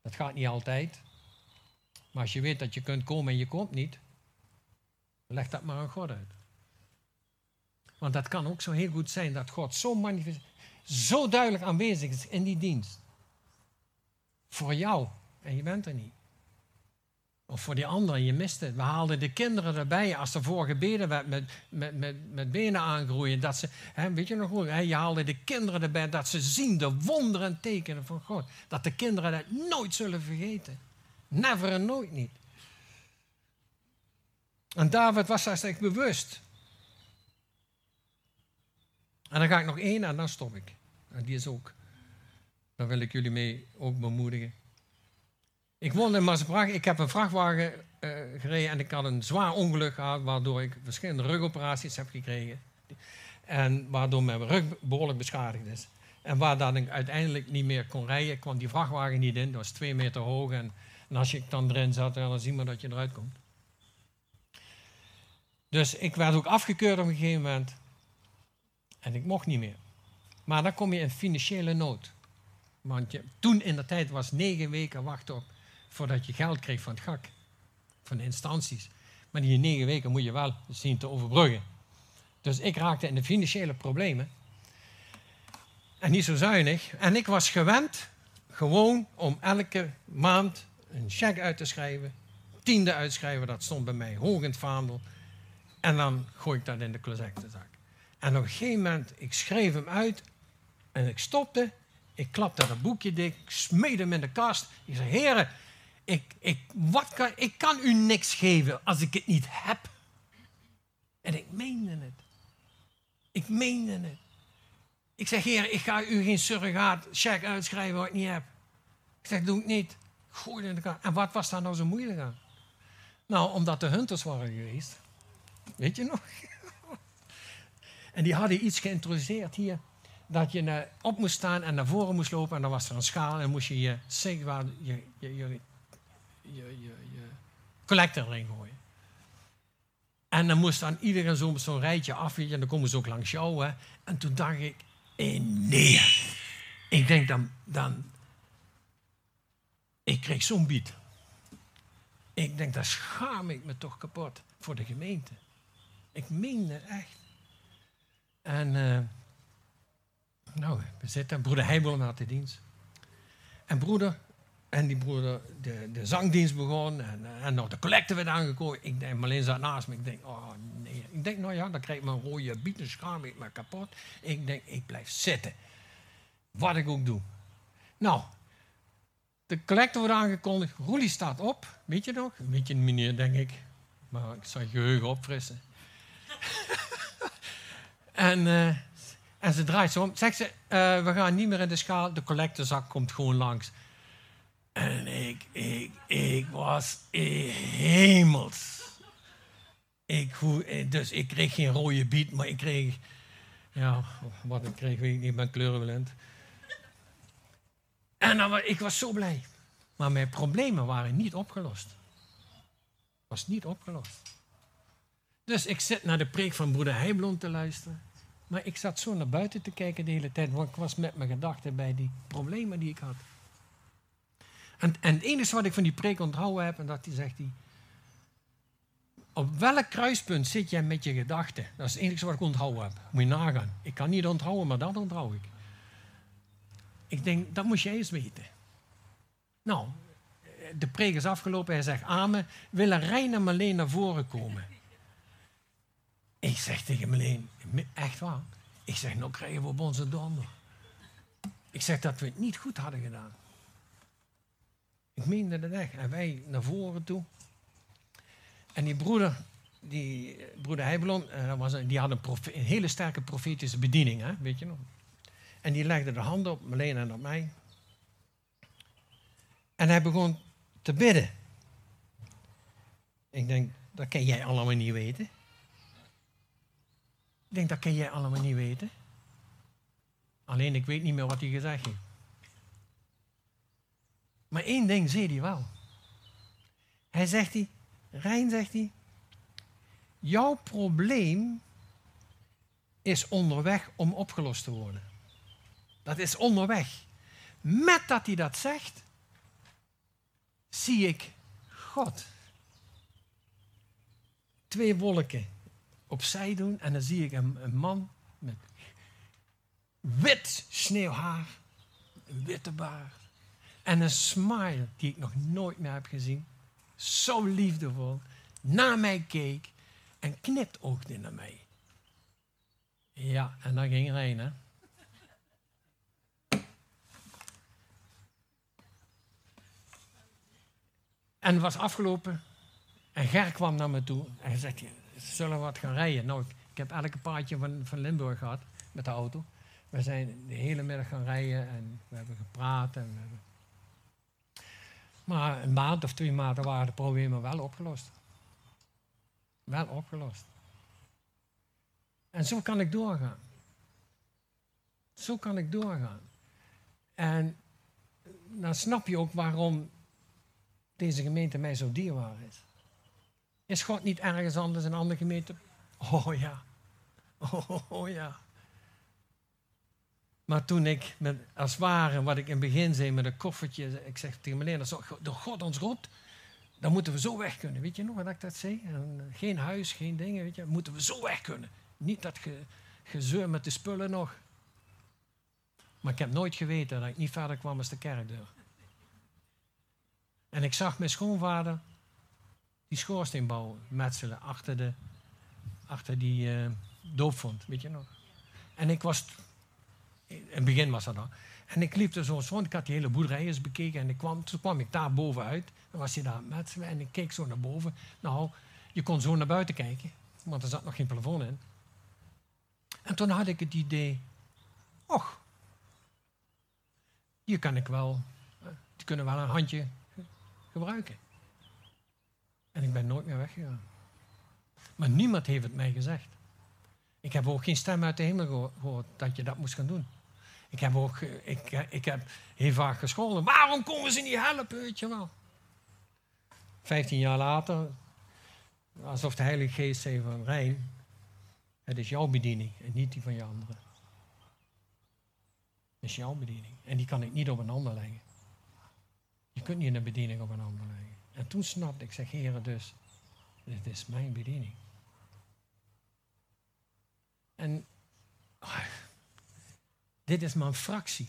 Dat gaat niet altijd. Maar als je weet dat je kunt komen en je komt niet, leg dat maar aan God uit. Want dat kan ook zo heel goed zijn dat God zo manifest, zo duidelijk aanwezig is in die dienst. Voor jou en je bent er niet. Of voor die anderen, je mist het. We haalden de kinderen erbij als er voor gebeden werd met, met, met, met benen aangroeien. Dat ze, hè, weet je nog goed, je haalde de kinderen erbij dat ze zien de wonderen en tekenen van God. Dat de kinderen dat nooit zullen vergeten. Never en nooit niet. En David was daar echt bewust. En dan ga ik nog één en dan stop ik. En die is ook. Daar wil ik jullie mee ook bemoedigen. Ik woonde in Maasbracht. Ik heb een vrachtwagen uh, gereden en ik had een zwaar ongeluk gehad, waardoor ik verschillende rugoperaties heb gekregen. En waardoor mijn rug behoorlijk beschadigd is. En waar ik uiteindelijk niet meer kon rijden, kwam die vrachtwagen niet in. Dat was twee meter hoog. En, als je dan erin zat, dan zie je maar dat je eruit komt. Dus ik werd ook afgekeurd op een gegeven moment. En ik mocht niet meer. Maar dan kom je in financiële nood. Want toen in de tijd was negen weken wachten op voordat je geld kreeg van het GAK, van de instanties. Maar die negen weken moet je wel zien te overbruggen. Dus ik raakte in de financiële problemen. En niet zo zuinig. En ik was gewend gewoon om elke maand een cheque uit te schrijven. Tiende uitschrijven, dat stond bij mij hoog in het vaandel. En dan gooi ik dat in de closettenzak. En op een gegeven moment, ik schreef hem uit en ik stopte. Ik klapte dat boekje dik, ik smeed hem in de kast. Ik zei, heren, ik, ik, wat kan, ik kan u niks geven als ik het niet heb. En ik meende het. Ik meende het. Ik zeg, heer, ik ga u geen surrogaat check uitschrijven wat ik niet heb. Ik zeg, doe ik niet. Gooi in de kast. En wat was daar nou zo moeilijk aan? Nou, omdat de hunters waren geweest. Weet je nog? en die hadden iets geïntroduceerd hier. Dat je op moest staan en naar voren moest lopen. En dan was er een schaal en moest je je, je, je, je je, je, je collector erin gooien. En dan moest dan iedereen zo'n zo rijtje af, en dan komen ze ook langs jou. Hè. En toen dacht ik, eh, nee. Ik denk dan, dan ik kreeg zo'n bied. Ik denk, daar schaam ik me toch kapot voor de gemeente. Ik meen het echt. En uh, nou, we zitten, broeder Heibel had de dienst. En broeder, en die broeder, de, de zangdienst begon en, eh, en nog de collecte werd aangekomen. Ik denk, Marleen zat naast me. Ik denk, oh nee. Ik denk, nou ja, dan krijg ik mijn rode biet en schaam ik me kapot. Ik denk, ik blijf zitten. Wat ik ook doe. Nou, de collecte wordt aangekondigd. Roelie staat op. Weet je nog? Een beetje een meneer, denk ik. Maar ik zal geheugen opfrissen. en uh, En ze draait zo om. Zegt ze, eh, we gaan niet meer in de schaal. De collectezak komt gewoon langs. En ik, ik, ik was hemels. Ik, dus ik kreeg geen rode biet, maar ik kreeg... Ja, wat ik kreeg, weet ik niet. Ik ben kleurenblind. En dan, ik was zo blij. Maar mijn problemen waren niet opgelost. Was niet opgelost. Dus ik zit naar de preek van broeder Heijblom te luisteren. Maar ik zat zo naar buiten te kijken de hele tijd, want ik was met mijn gedachten bij die problemen die ik had. En, en het enige wat ik van die preek onthouden heb, en dat hij zegt hij, op welk kruispunt zit jij met je gedachten? Dat is het enige wat ik onthouden heb. Moet je nagaan. Ik kan niet onthouden, maar dat onthoud ik. Ik denk, dat moet jij eens weten. Nou, de preek is afgelopen. Hij zegt, Amen, willen Rijn en Marleen naar voren komen? Ik zeg tegen Marleen, echt waar? Ik zeg, nou krijgen we op onze donder. Ik zeg dat we het niet goed hadden gedaan. Ik meende dat echt. En wij naar voren toe. En die broeder, die broeder Heibelon, eh, die had een, een, hele sterke profetische bediening, hè? weet je nog. En die legde de handen op Marleen en op mij. En hij begon te bidden. Ik denk, dat kan jij allemaal niet weten. Ik denk, dat kan jij allemaal niet weten. Alleen ik weet niet meer wat hij gezegd heeft. Maar één ding zei hij wel. Hij zegt hij, Rijn zegt hij, jouw probleem is onderweg om opgelost te worden. Dat is onderweg. Met dat hij dat zegt, zie ik God. Twee wolken opzij doen en dan zie ik een, man met wit sneeuwhaar, een witte baard en een smile die ik nog nooit meer heb gezien. Zo liefdevol, naar mij keek en knipoogde naar mij. Ja, en dan ging een, hè. En het was afgelopen. En Ger kwam naar me toe en hij zegt, zullen we wat gaan rijden? Nou, ik, heb elke paardje van, van Limburg gehad met de auto. We zijn de hele middag gaan rijden en we hebben gepraat. En we hebben... Maar een maand of twee maanden waren de problemen wel opgelost. Wel opgelost. En zo kan ik doorgaan. Zo kan ik doorgaan. En dan snap je ook waarom deze gemeente mij zo dierbaar is. Is God niet ergens anders in een andere gemeente? Oh ja. Oh, ja. Maar toen ik met, als ware, wat ik in het begin zei met een koffertje, ik zeg tegen meneer, als door God ons roept, dan moeten we zo weg kunnen. Weet je nog wat ik dat zei? En geen huis, geen dingen, weet je, moeten we zo weg kunnen. Niet dat ge, gezeur met de spullen nog. Maar ik heb nooit geweten dat ik niet verder kwam als de kerkdeur. En ik zag mijn schoonvader die schoorsteen bouwen, metselen achter, de, achter die uh, doopvond, weet je nog. En ik was, in het begin was dat dan. En ik liep er zo rond, ik had die hele boerderij eens bekeken en kwam, toen kwam ik daar bovenuit. Dan was hij daar metselen en ik keek zo naar boven. Nou, je kon zo naar buiten kijken, want er zat nog geen plafond in. En toen had ik het idee, och, hier kan ik wel, eh, die kunnen wel een handje gebruiken. En ik ben nooit meer weggegaan. Maar niemand heeft het mij gezegd. Ik heb ook geen stem uit de hemel gehoord dat je dat moest gaan doen. Ik heb ook ik, ik heb heel vaak gescholden. Waarom komen ze niet helpen, weet je wel? Vijftien jaar later, alsof de Heilige Geest zei van Rijn, het is jouw bediening en niet die van je anderen. Het is jouw bediening. En die kan ik niet op een ander leggen. Je kunt niet een bediening op een ander leggen. En toen snapte ik, zeg heren dus, dit is mijn bediening. En oh, dit is mijn fractie.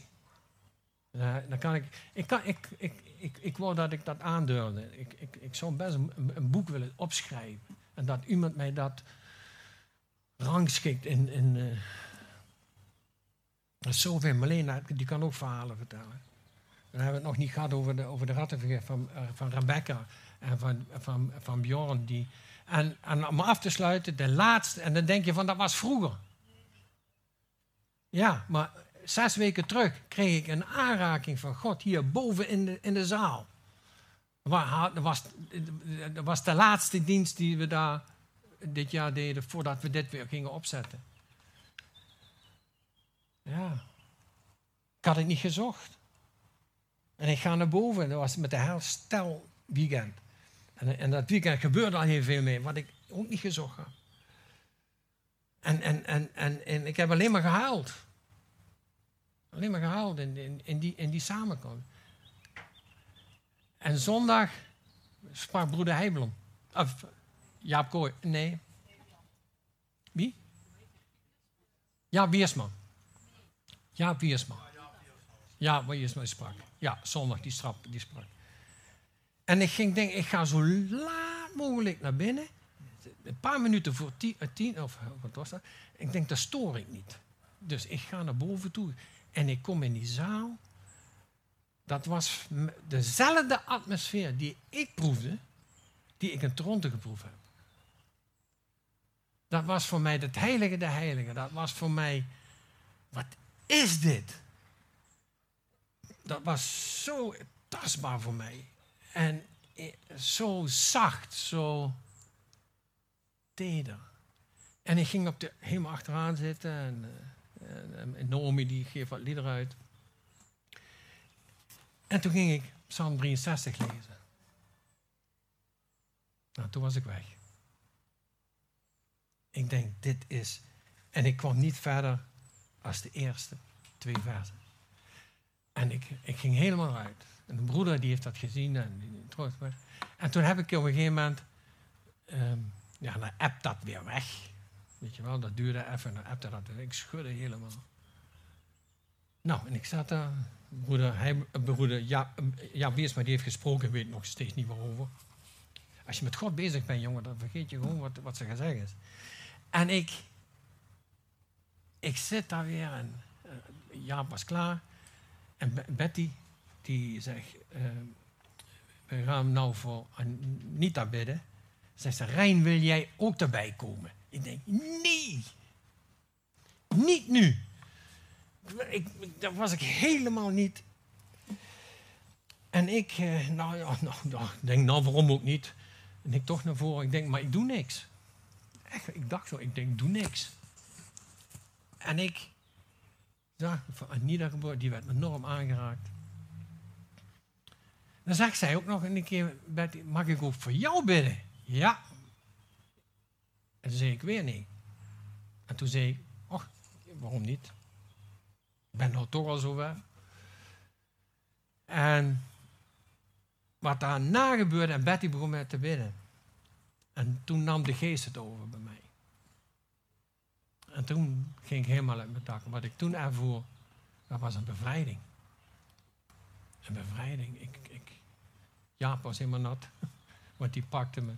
dan kan ik, ik, kan, ik, ik, ik, ik wou dat ik dat aandurfde. Ik, ik, ik zou best een, een, boek willen opschrijven. En dat iemand mij dat rangschikt in... in uh, zoveel. Marlene, die kan ook verhalen vertellen. Dan hebben we het nog niet gehad over de, over de rattenvergif van, uh, van Rebecca en van, van, van Bjorn. Die, en, en om af te sluiten, de laatste, en dan denk je van dat was vroeger. Ja, maar zes weken terug kreeg ik een aanraking van God hier boven in de, in de zaal. Dat was, was de laatste dienst die we daar dit jaar deden voordat we dit weer gingen opzetten. Ja. Ik had het niet gezocht. En ik ga naar boven. Dat was met de herstelweekend. En, en dat weekend gebeurde al heel veel mee, wat ik ook niet gezocht had. En, en, en, en, en ik heb alleen maar gehaald. Alleen maar gehaald in, in, in, die, in die samenkomst. En zondag sprak broeder Heibelom. Of Jaap Kooi. Nee. Wie? Ja, Wiersman. Ja, Wiersman. Ja, Wiersman sprak. Ja, zondag die, strap, die sprak. En ik ging denken, ik ga zo laat mogelijk naar binnen. Een paar minuten voor tien, eh, tien of wat was dat? Ik denk, dat stoor ik niet. Dus ik ga naar boven toe. En ik kom in die zaal. Dat was dezelfde atmosfeer die ik proefde, die ik in Toronto geproefd heb. Dat was voor mij het heilige de heilige. Dat was voor mij, wat is dit? Dat was zo tastbaar voor mij. En zo zacht, zo teder. En ik ging op de, helemaal achteraan zitten en, en Naomi die geeft wat liederen uit. En toen ging ik Psalm 63 lezen. Nou, toen was ik weg. Ik denk, dit is. En ik kwam niet verder als de eerste twee versen. En ik, ik ging helemaal uit. En de broeder die heeft dat gezien en die troost me. En toen heb ik op een gegeven moment. Um, ja, dan app dat weer weg. Weet je wel, dat duurde even en dan appte dat. Ik schudde helemaal. Nou, en ik zat daar. Broeder, hij, broeder ja, ja, Weersma, die heeft gesproken, weet nog steeds niet waarover. Als je met God bezig bent, jongen, dan vergeet je gewoon wat, wat ze gezegd is. En ik, ik zit daar weer en uh, Jaap was klaar. En Betty, die zegt, uh, we gaan nou voor Anita bidden. Zegt ze, Rijn, wil jij ook erbij komen? Ik denk, nee, niet nu. Ik, dat was ik helemaal niet. En ik, eh, nou ja, nou, nou, denk, nou waarom ook niet? En ik toch naar voren, ik denk, maar ik doe niks. Echt, ik dacht zo, ik denk, doe niks. En ik, ja, van Anita geboren, die werd enorm aangeraakt. Dan zegt zij ook nog een keer, mag ik ook voor jou bidden? Ja. En toen zei ik weer nee. En toen zei ik, ach, waarom niet? Ik ben nou toch al zover. En wat daarna gebeurde, en Betty begon met te bidden. En toen nam de geest het over bij mij. En toen ging ik helemaal uit mijn dak. Wat ik toen ervoor, dat was een bevrijding. Een bevrijding. Ik, ik, Jaap was helemaal nat, want die pakte me.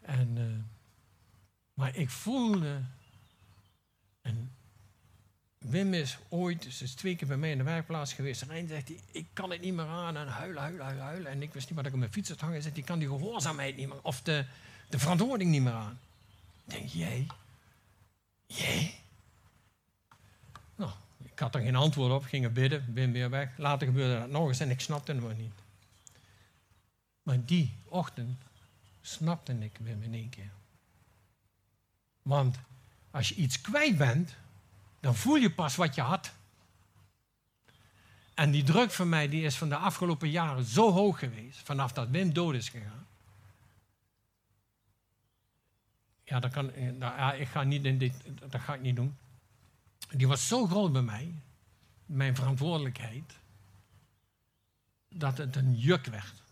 En, uh, maar ik voelde, en Wim is ooit, ze is twee keer bij mij in de werkplaats geweest. En hij zegt ik kan het niet meer aan. En huilen, huilen, huilen, huilen. En ik wist niet wat ik op mijn fiets had hangen. Hij zegt, ik kan die gehoorzaamheid niet meer, of de, de verantwoording niet meer aan. Ik denk, jij? Jij? Nou, ik had er geen antwoord op, ging er bidden, Wim weer weg. Later gebeurde dat nog eens en ik snapte het maar niet. Maar die ochtend snapte ik Wim in één keer. Want als je iets kwijt bent, dan voel je pas wat je had. En die druk van mij die is van de afgelopen jaren zo hoog geweest, vanaf dat Wim dood is gegaan. Ja, dat kan, nou, ja, ik ga niet in dit, dat ga ik niet doen. Die was zo groot bij mij, mijn verantwoordelijkheid, dat het een juk werd.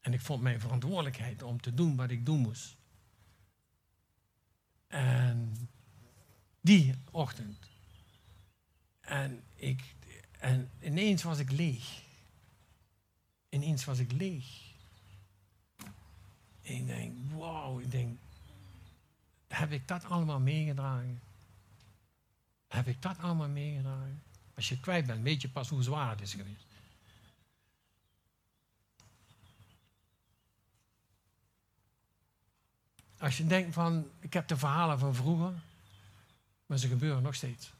En ik vond mijn verantwoordelijkheid om te doen wat ik doen moest. En die ochtend. En, ik, en ineens was ik leeg. Ineens was ik leeg. Ik denk, wauw, ik denk, heb ik dat allemaal meegedragen? Heb ik dat allemaal meegedragen? Als je kwijt bent, weet je pas hoe zwaar het is geweest. Als je denkt van, ik heb de verhalen van vroeger, Maar ze gebeuren nog steeds.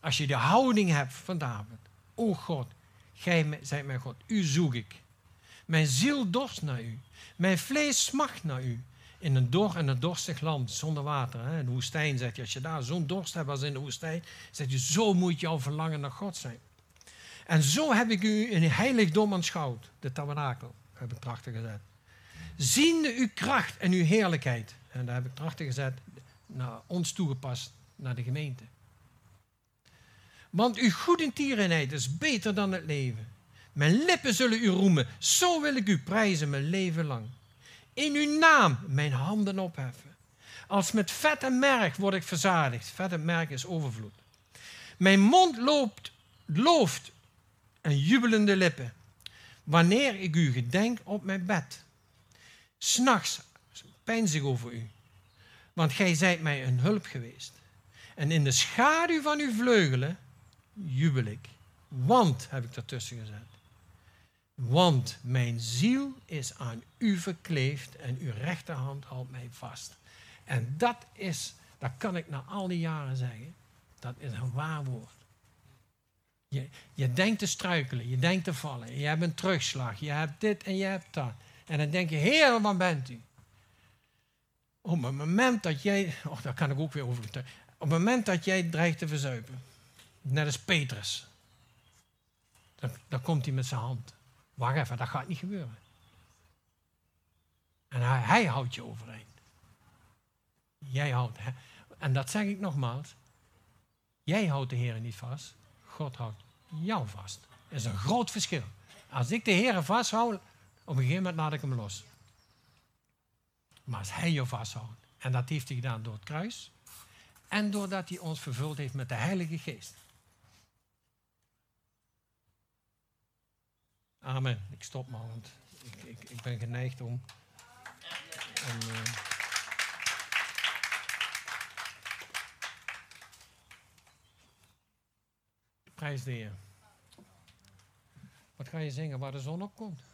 Als je de houding hebt van David. O God, gij zijt mijn God. U zoek ik. Mijn ziel dorst naar u. Mijn vlees smacht naar u. In een dor en een dorstig land zonder water. Hè? In de woestijn zegt je, als je daar zo'n dorst hebt als in de woestijn, zeg je, zo moet jouw verlangen naar God zijn. En zo heb ik u in heiligdom aanschouwd, de tabernakel, heb ik trachten gezet. Ziende uw kracht en uw heerlijkheid. En daar heb ik trachten gezet, naar ons toegepast, naar de gemeente. Want uw goede tierenheid is beter dan het leven. Mijn lippen zullen u roemen, zo wil ik u prijzen mijn leven lang. In uw naam mijn handen opheffen. Als met vet en merk word ik verzadigd. Vet en merk is overvloed. Mijn mond loopt, looft en jubelende lippen. Wanneer ik u gedenk op mijn bed. S'nachts pijns ik over u. Want gij zijt mij een hulp geweest. En in de schaduw van uw vleugelen jubel ik. Want, heb ik ertussen gezet. Want mijn ziel is aan u verkleefd en uw rechterhand houdt mij vast. En dat is, dat kan ik na al die jaren zeggen, dat is een waar woord. Je, je denkt te struikelen, je denkt te vallen, je hebt een terugslag, je hebt dit en je hebt dat. En dan denk je, Heer, waar bent u? Op het moment dat jij, oh, daar kan ik ook weer over. Op het moment dat jij dreigt te verzuipen, net als Petrus, dan, dan komt hij met zijn hand. Wacht even, dat gaat niet gebeuren. En hij, hij houdt je overeind. Jij houdt, en dat zeg ik nogmaals, jij houdt de Heer niet vast, God houdt jou vast. Dat is een groot verschil. Als ik de Heer vasthoud, op een gegeven moment laat ik hem los. Maar als hij je vasthoudt, en dat heeft hij gedaan door het kruis, en doordat hij ons vervuld heeft met de Heilige Geest. Amen. Ik stop maar, want ik, ik, ik ben geneigd om. om uh... Prijs de Heer. Wat ga je zingen waar de zon op komt?